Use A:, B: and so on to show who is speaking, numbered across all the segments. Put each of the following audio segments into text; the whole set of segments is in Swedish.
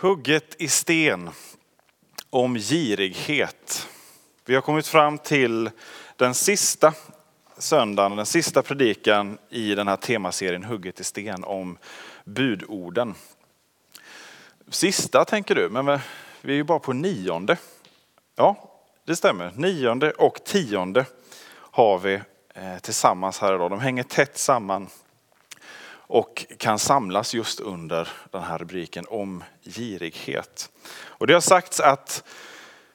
A: Hugget i sten om girighet. Vi har kommit fram till den sista söndagen, den sista predikan i den här temaserien Hugget i sten om budorden. Sista tänker du, men vi är ju bara på nionde. Ja, det stämmer. Nionde och tionde har vi eh, tillsammans här idag. De hänger tätt samman och kan samlas just under den här rubriken om girighet. Och det har sagts att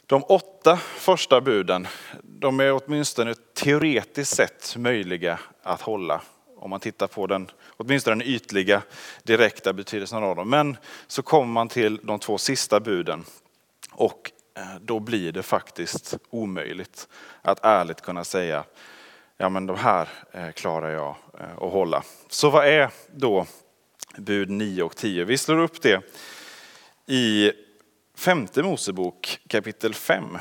A: de åtta första buden, de är åtminstone teoretiskt sett möjliga att hålla. Om man tittar på den, åtminstone den ytliga direkta betydelsen av dem. Men så kommer man till de två sista buden och eh, då blir det faktiskt omöjligt att ärligt kunna säga ja men de här eh, klarar jag eh, att hålla. Så vad är då bud 9 och 10? Vi slår upp det i femte Mosebok kapitel 5.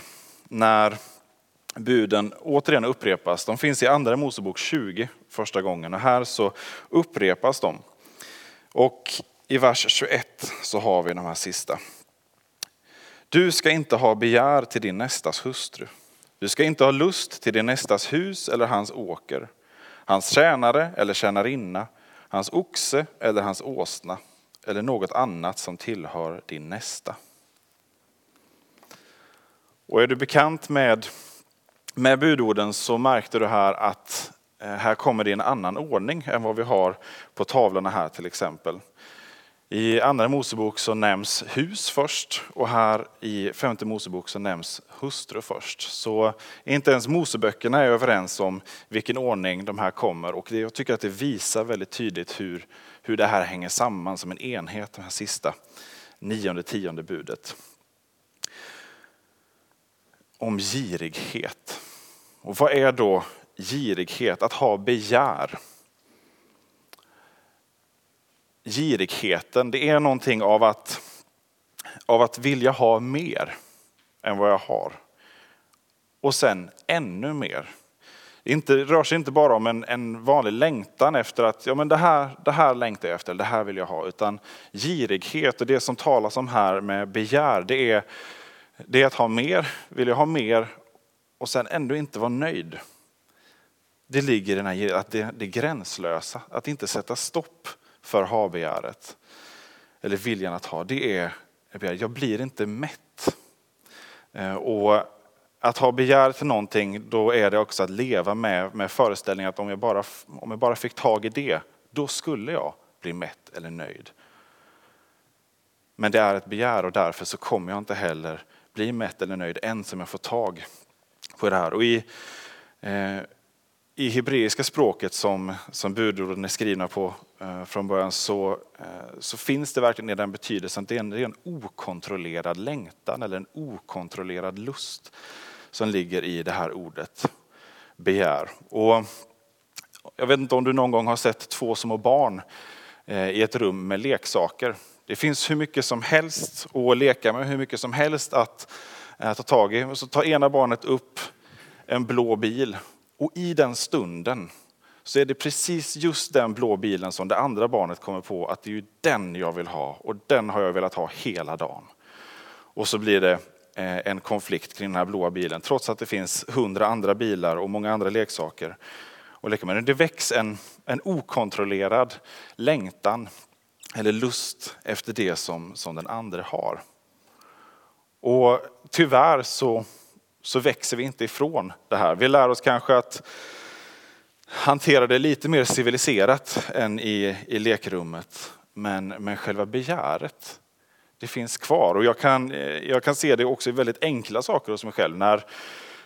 A: När buden återigen upprepas. De finns i andra Mosebok 20 första gången och här så upprepas de. Och i vers 21 så har vi de här sista. Du ska inte ha begär till din nästas hustru. Du ska inte ha lust till din nästas hus eller hans åker, hans tjänare eller tjänarinna, hans oxe eller hans åsna eller något annat som tillhör din nästa. Och är du bekant med, med budorden så märkte du här att eh, här kommer det en annan ordning än vad vi har på tavlorna här till exempel. I andra Mosebok så nämns hus först och här i femte Mosebok så nämns hustru först. Så inte ens Moseböckerna är överens om vilken ordning de här kommer och jag tycker att det visar väldigt tydligt hur, hur det här hänger samman som en enhet, det här sista nionde, tionde budet. Om girighet. Och vad är då girighet? Att ha begär girigheten, det är någonting av att, av att vilja ha mer än vad jag har. Och sen ännu mer. Det inte, rör sig inte bara om en, en vanlig längtan efter att ja, men det, här, det här längtar jag efter, det här vill jag ha. Utan girighet och det som talas om här med begär, det är, det är att ha mer, vill jag ha mer och sen ändå inte vara nöjd. Det ligger i den här att det, det gränslösa, att inte sätta stopp för ha-begäret. Eller viljan att ha, det är jag blir inte mätt. Eh, och att ha begär till någonting, då är det också att leva med, med föreställningen att om jag, bara, om jag bara fick tag i det, då skulle jag bli mätt eller nöjd. Men det är ett begär och därför så kommer jag inte heller bli mätt eller nöjd än som jag får tag på det här. Och i, eh, i hebreiska språket som, som budorden är skrivna på eh, från början så, eh, så finns det verkligen i den betydelsen att det är en, det är en okontrollerad längtan eller en okontrollerad lust som ligger i det här ordet begär. Och jag vet inte om du någon gång har sett två små barn eh, i ett rum med leksaker. Det finns hur mycket som helst att leka med, hur mycket som helst att, eh, ta tag i. Och så tar ena barnet upp en blå bil och i den stunden så är det precis just den blå bilen som det andra barnet kommer på att det är ju den jag vill ha och den har jag velat ha hela dagen. Och så blir det eh, en konflikt kring den här blåa bilen trots att det finns hundra andra bilar och många andra leksaker och. Det väcks en, en okontrollerad längtan eller lust efter det som, som den andra har. Och tyvärr så så växer vi inte ifrån det här. Vi lär oss kanske att hantera det lite mer civiliserat än i, i lekrummet. Men, men själva begäret, det finns kvar. Och jag kan, eh, jag kan se det också i väldigt enkla saker hos mig själv. När,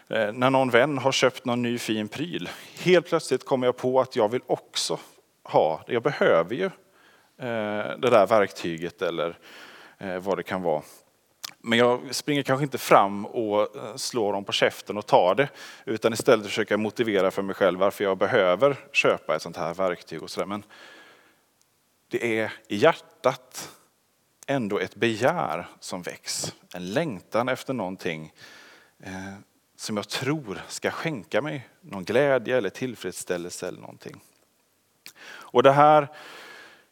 A: eh, när någon vän har köpt någon ny fin pryl. Helt plötsligt kommer jag på att jag vill också ha, jag behöver ju eh, det där verktyget eller vad det kan vara. Men jag springer kanske inte fram och eh, slår dem på käften och tar det, utan istället försöker jag motivera för mig själv varför jag behöver köpa ett sånt här verktyg. och så där. Men det är i hjärtat ändå ett begär som väcks. En längtan efter någonting eh, som jag tror ska skänka mig någon glädje eller tillfredsställelse eller någonting. Och det här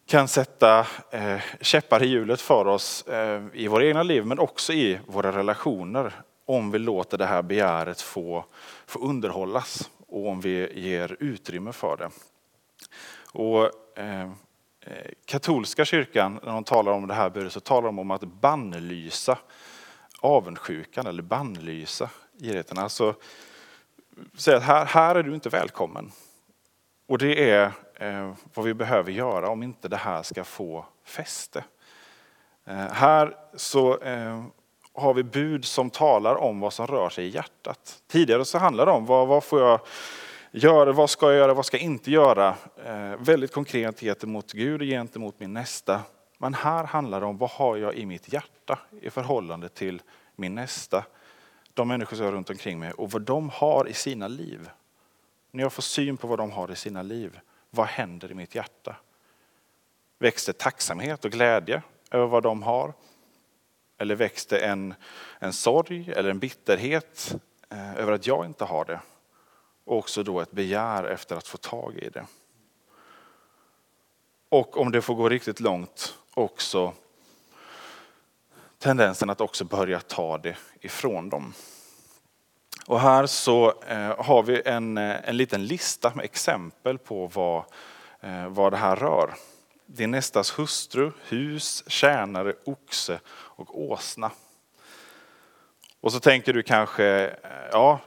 A: kan sätta eh, käppar i hjulet för oss eh, i våra egna liv men också i våra relationer om vi låter det här begäret få, få underhållas och om vi ger utrymme för det. Och, eh, eh katolska kyrkan, när de talar om det här budet, så talar de om att bannlysa avundsjukan eller bannlysa girigheten. Alltså säga att här, här är du inte välkommen. Och det är Eh, vad vi behöver göra om inte det här ska få fäste. Eh, här så eh, har vi bud som talar om vad som rör sig i hjärtat. Tidigare så handlade det om vad, vad får jag göra, vad ska jag göra, vad ska jag inte göra? Eh, väldigt konkret gentemot Gud och gentemot min nästa. Men här handlar det om vad har jag i mitt hjärta i förhållande till min nästa, de människor som jag har runt omkring mig och vad de har i sina liv. När jag får syn på vad de har i sina liv, vad händer i mitt hjärta? Växte tacksamhet och glädje över vad de har? Eller väcks det en, en sorg eller en bitterhet eh, över att jag inte har det? Och också då ett begär efter att få tag i det. Och om det får gå riktigt långt också tendensen att också börja ta det ifrån dem. Och här så eh, har vi en, eh, en liten lista med exempel på vad, eh, vad det här rör. Din nästas hustru, hus, tjänare, oxe och åsna. Och så tänker du kanske, ja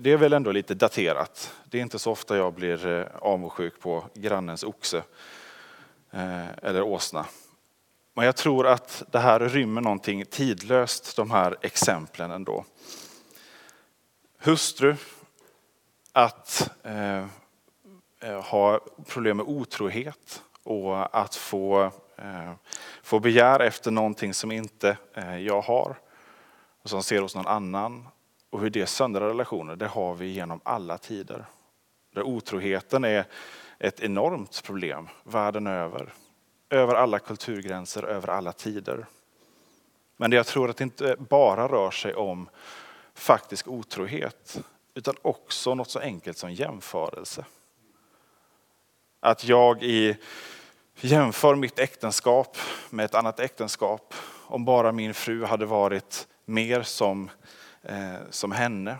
A: det är väl ändå lite daterat. Det är inte så ofta jag blir avundsjuk på grannens oxe eller åsna. Men jag tror att det här rymmer någonting tidlöst, de här exemplen ändå. Hustru, att eh, eh, ha problem med otrohet och att få, eh, få begär efter någonting som inte eh, jag har och som ser hos någon annan. Och hur det söndrar relationer, det har vi genom alla tider. Där otroheten är ett enormt problem världen över över alla kulturgränser, över alla tider. Men jag tror att det inte bara rör sig om faktisk otrohet, utan också något så enkelt som jämförelse. Att jag i, jämför mitt äktenskap med ett annat äktenskap. Om bara min fru hade varit mer som, eh, som henne.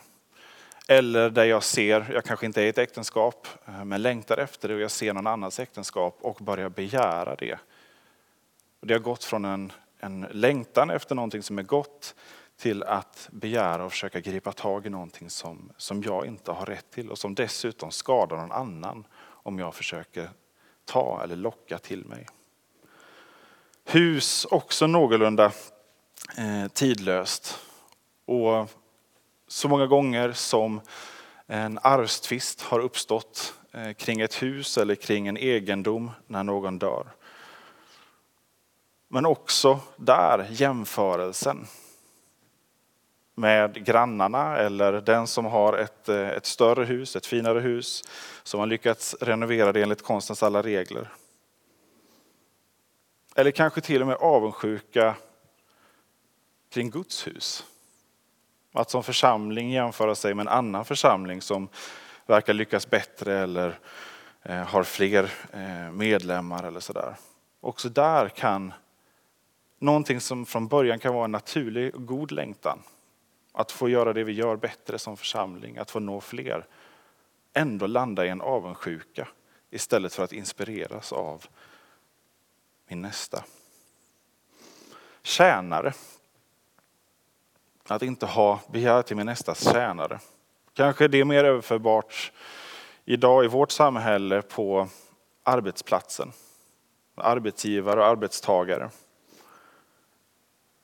A: Eller där jag ser, jag kanske inte är i ett äktenskap, eh, men längtar efter det och jag ser någon annans äktenskap och börjar begära det. Och det har gått från en, en längtan efter någonting som är gott till att begära och försöka gripa tag i någonting som, som jag inte har rätt till och som dessutom skadar någon annan om jag försöker ta eller locka till mig. Hus, också någorlunda eh, tidlöst. Och så många gånger som en arvstvist har uppstått eh, kring ett hus eller kring en egendom när någon dör. Men också där jämförelsen med grannarna eller den som har ett, eh, ett större hus, ett finare hus, som har lyckats renovera det enligt konstens alla regler. Eller kanske till och med avundsjuka kring Guds hus. Att som församling jämföra sig med en annan församling som verkar lyckas bättre eller eh, har fler eh, medlemmar eller sådär. Också där kan någonting som från början kan vara en naturlig och god längtan, att få göra det vi gör bättre som församling, att få nå fler, ändå landa i en avundsjuka istället för att inspireras av min nästa. Tjänare att inte ha begär till min nästas tjänare. Kanske det är mer överförbart idag i vårt samhälle på arbetsplatsen. Arbetsgivare och arbetstagare.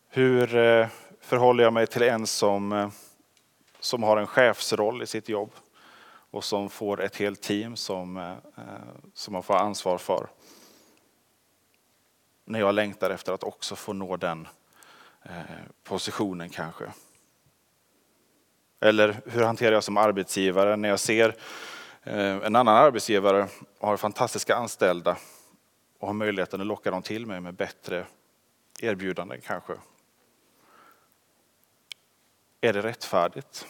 A: Hur eh, förhåller jag mig till en som, eh, som har en chefsroll i sitt jobb och som får ett helt team som, eh, eh, som man får ansvar för? När jag längtar efter att också få nå den positionen kanske. Eller hur hanterar jag som arbetsgivare när jag ser en annan arbetsgivare har fantastiska anställda och har möjligheten att locka dem till mig med bättre erbjudanden kanske. Är det rättfärdigt?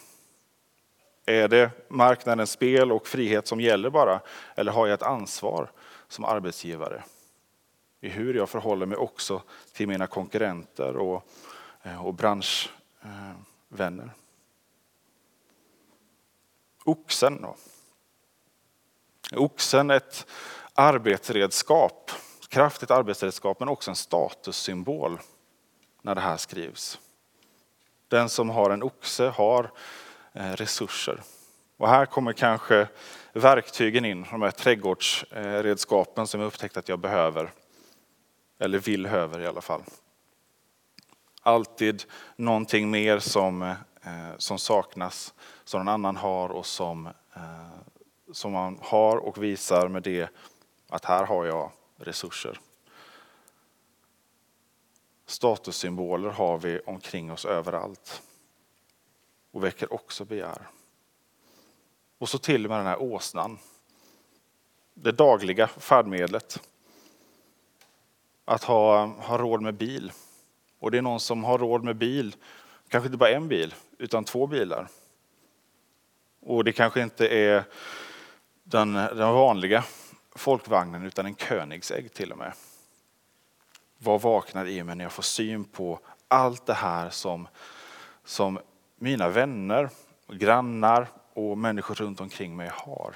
A: Är det marknadens spel och frihet som gäller bara? Eller har jag ett ansvar som arbetsgivare? i hur jag förhåller mig också till mina konkurrenter och, eh, och branschvänner. Oxen då. Oxen ett arbetsredskap, kraftigt arbetsredskap men också en statussymbol när det här skrivs. Den som har en oxe har eh, resurser. Och här kommer kanske verktygen in, de här trädgårdsredskapen som jag upptäckt att jag behöver. Eller vill höver i alla fall. Alltid någonting mer som, eh, som saknas, som någon annan har och som, eh, som man har och visar med det att här har jag resurser. Statussymboler har vi omkring oss överallt och väcker också begär. Och så till och med den här åsnan. Det dagliga färdmedlet. Att ha, ha råd med bil. Och det är någon som har råd med bil, kanske inte bara en bil, utan två bilar. Och det kanske inte är den, den vanliga folkvagnen utan en Königsegg till och med. Vad vaknar i mig när jag får syn på allt det här som, som mina vänner, grannar och människor runt omkring mig har.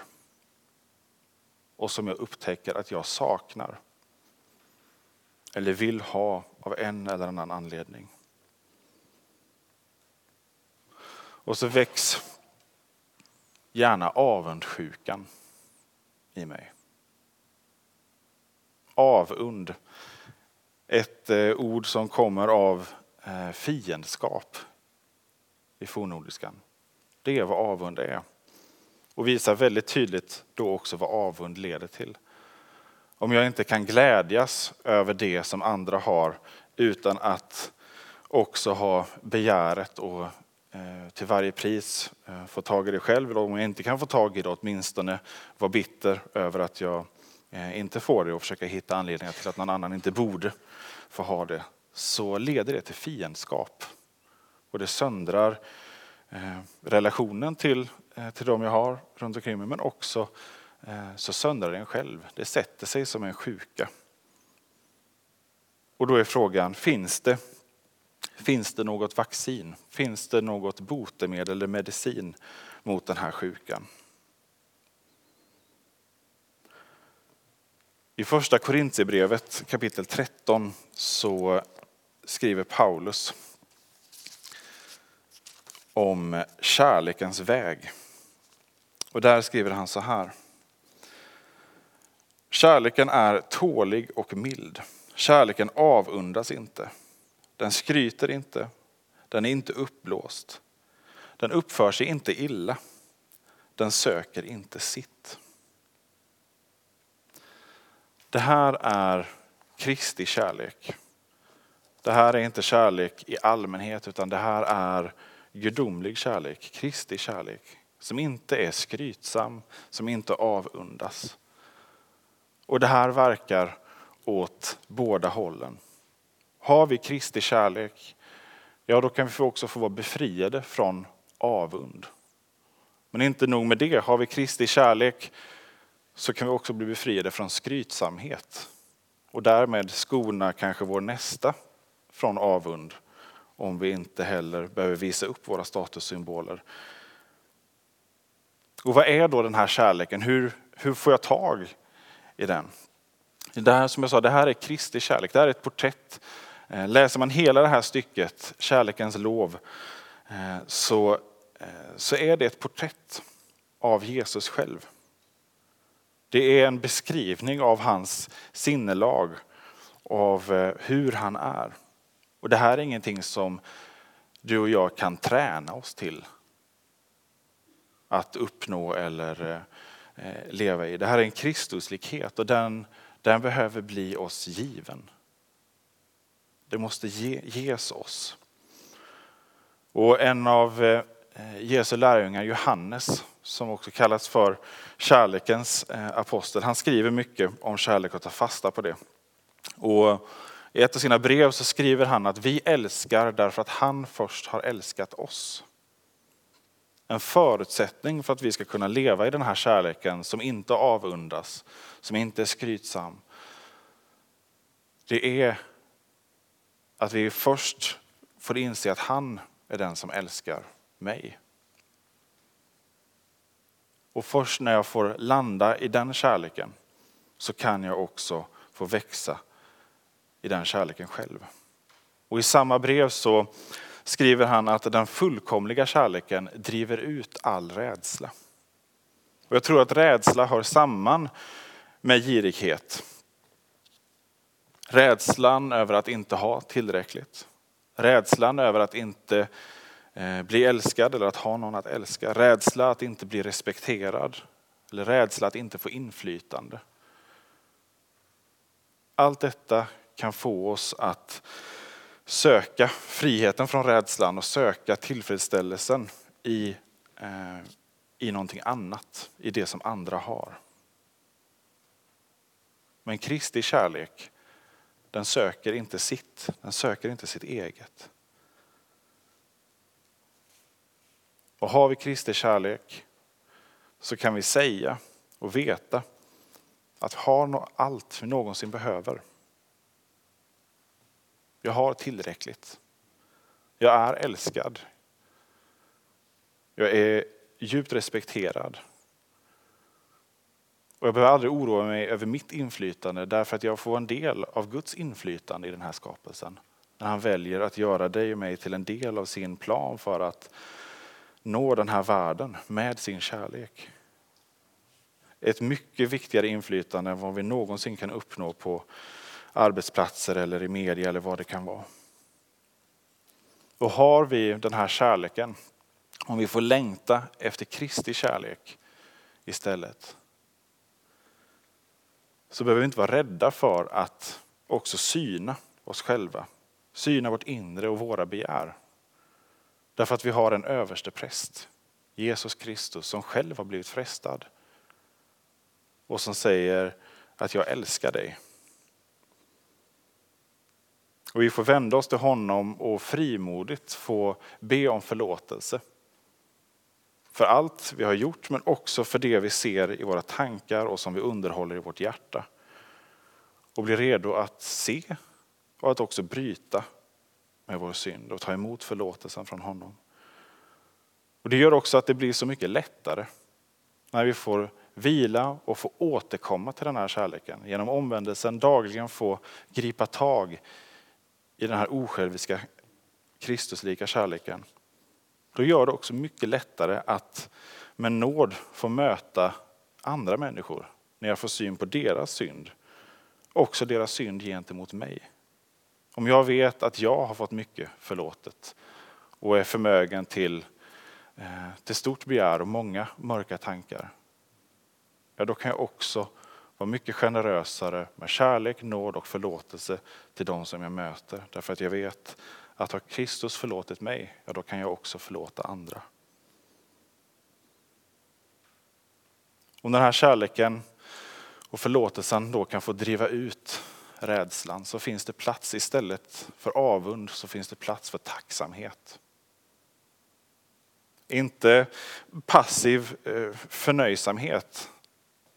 A: Och som jag upptäcker att jag saknar. Eller vill ha av en eller annan anledning. Och så väcks gärna avundsjukan i mig. Avund. Ett eh, ord som kommer av eh, fiendskap i fornnordiskan. Det är vad avund är. Och visar väldigt tydligt då också vad avund leder till. Om jag inte kan glädjas över det som andra har utan att också ha begäret och eh, till varje pris eh, få tag i det själv, eller om jag inte kan få tag i det åtminstone vara bitter över att jag Eh, inte får det och försöka hitta anledningar till att någon annan inte borde få ha det, så leder det till fiendskap. Och det söndrar eh, relationen till, eh, till de jag har runt omkring mig, men också så söndrar en själv. Det sätter sig som en sjuka. Och då är frågan, finns det, finns det något vaccin? Finns det något botemedel eller medicin mot den här sjukan? I första Korintierbrevet kapitel 13 så skriver Paulus om kärlekens väg. Och där skriver han så här. Kärleken är tålig och mild. Kärleken avundas inte. Den skryter inte. Den är inte uppblåst. Den uppför sig inte illa. Den söker inte sitt. Det här är Kristi kärlek. Det här är inte kärlek i allmänhet utan det här är gudomlig kärlek, Kristi kärlek, som inte är skrytsam, som inte avundas. Och det här verkar åt båda hållen. Har vi Kristi kärlek, ja då kan vi också få vara befriade från avund. Men inte nog med det, har vi Kristi kärlek så kan vi också bli befriade från skrytsamhet och därmed skona kanske vår nästa från avund om vi inte heller behöver visa upp våra statussymboler. Och vad är då den här kärleken? Hur, hur får jag tag i den? Det här, som jag sa, det här är Kristi kärlek, det här är ett porträtt. Eh, läser man hela det här stycket, kärlekens lov, eh, så, eh, så är det ett porträtt av Jesus själv. Det är en beskrivning av hans sinnelag, av eh, hur han är. Och det här är ingenting som du och jag kan träna oss till att uppnå eller eh, eh, leva i. Det här är en Kristuslikhet och den, den behöver bli oss given. Det måste ge, ges oss. Och en av Jesu lärjungar, Johannes, som också kallas för kärlekens eh, apostel, han skriver mycket om kärlek och tar fasta på det. Och i ett av sina brev så skriver han att vi älskar därför att han först har älskat oss. En förutsättning för att vi ska kunna leva i den här kärleken som inte avundas, som inte är skrytsam. det är att vi först får inse att han är den som älskar mig. Och först när jag får landa i den kärleken så kan jag också få växa i den kärleken själv. Och i samma brev så skriver han att den fullkomliga kärleken driver ut all rädsla. Och jag tror att rädsla hör samman med girighet. Rädslan över att inte ha tillräckligt. Rädslan över att inte Eh, bli älskad eller att ha någon att älska. Rädsla att inte bli respekterad. Eller rädsla att inte få inflytande. Allt detta kan få oss att söka friheten från rädslan och söka tillfredsställelsen i, eh, i någonting annat, i det som andra har. Men Kristi kärlek, den söker inte sitt, den söker inte sitt eget. Och har vi Kristi kärlek så kan vi säga och veta att har allt vi någonsin behöver. Jag har tillräckligt. Jag är älskad. Jag är djupt respekterad. Och jag behöver aldrig oroa mig över mitt inflytande därför att jag får en del av Guds inflytande i den här skapelsen. När han väljer att göra dig och mig till en del av sin plan för att nå den här världen med sin kärlek. Ett mycket viktigare inflytande än vad vi någonsin kan uppnå på arbetsplatser eller i media eller vad det kan vara. Och har vi den här kärleken, om vi får längta efter Kristi kärlek istället, så behöver vi inte vara rädda för att också syna oss själva, syna vårt inre och våra begär. Därför att vi har en överste präst, Jesus Kristus, som själv har blivit frestad och som säger att jag älskar dig. Och vi får vända oss till honom och frimodigt få be om förlåtelse. För allt vi har gjort men också för det vi ser i våra tankar och som vi underhåller i vårt hjärta. Och bli redo att se och att också bryta med vår synd och ta emot förlåtelsen från honom. Och Det gör också att det blir så mycket lättare när vi får vila och få återkomma till den här kärleken. Genom omvändelsen dagligen få gripa tag i den här osjälviska Kristuslika kärleken. Då gör det också mycket lättare att med nåd få möta andra människor när jag får syn på deras synd. Också deras synd gentemot mig. Om jag vet att jag har fått mycket förlåtet och är förmögen till, eh, till stort begär och många mörka tankar. Ja, då kan jag också vara mycket generösare med kärlek, nåd och förlåtelse till de som jag möter. Därför att jag vet att har Kristus förlåtit mig, ja då kan jag också förlåta andra. Om den här kärleken och förlåtelsen då kan få driva ut rädslan så finns det plats istället för avund så finns det plats för tacksamhet. Inte passiv eh, förnöjsamhet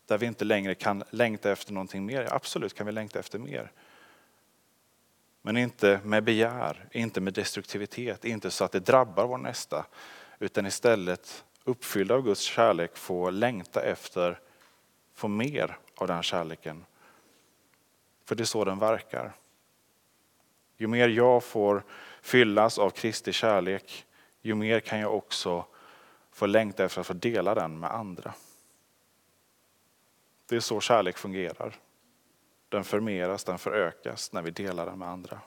A: där vi inte längre kan längta efter någonting mer. Absolut kan vi längta efter mer. Men inte med begär, inte med destruktivitet, inte så att det drabbar vår nästa. Utan istället uppfyllda av Guds kärlek få längta efter, få mer av den kärleken. För det är så den verkar. Ju mer jag får fyllas av Kristi kärlek, ju mer kan jag också få längta efter att få dela den med andra. Det är så kärlek fungerar. Den förmeras, den förökas när vi delar den med andra.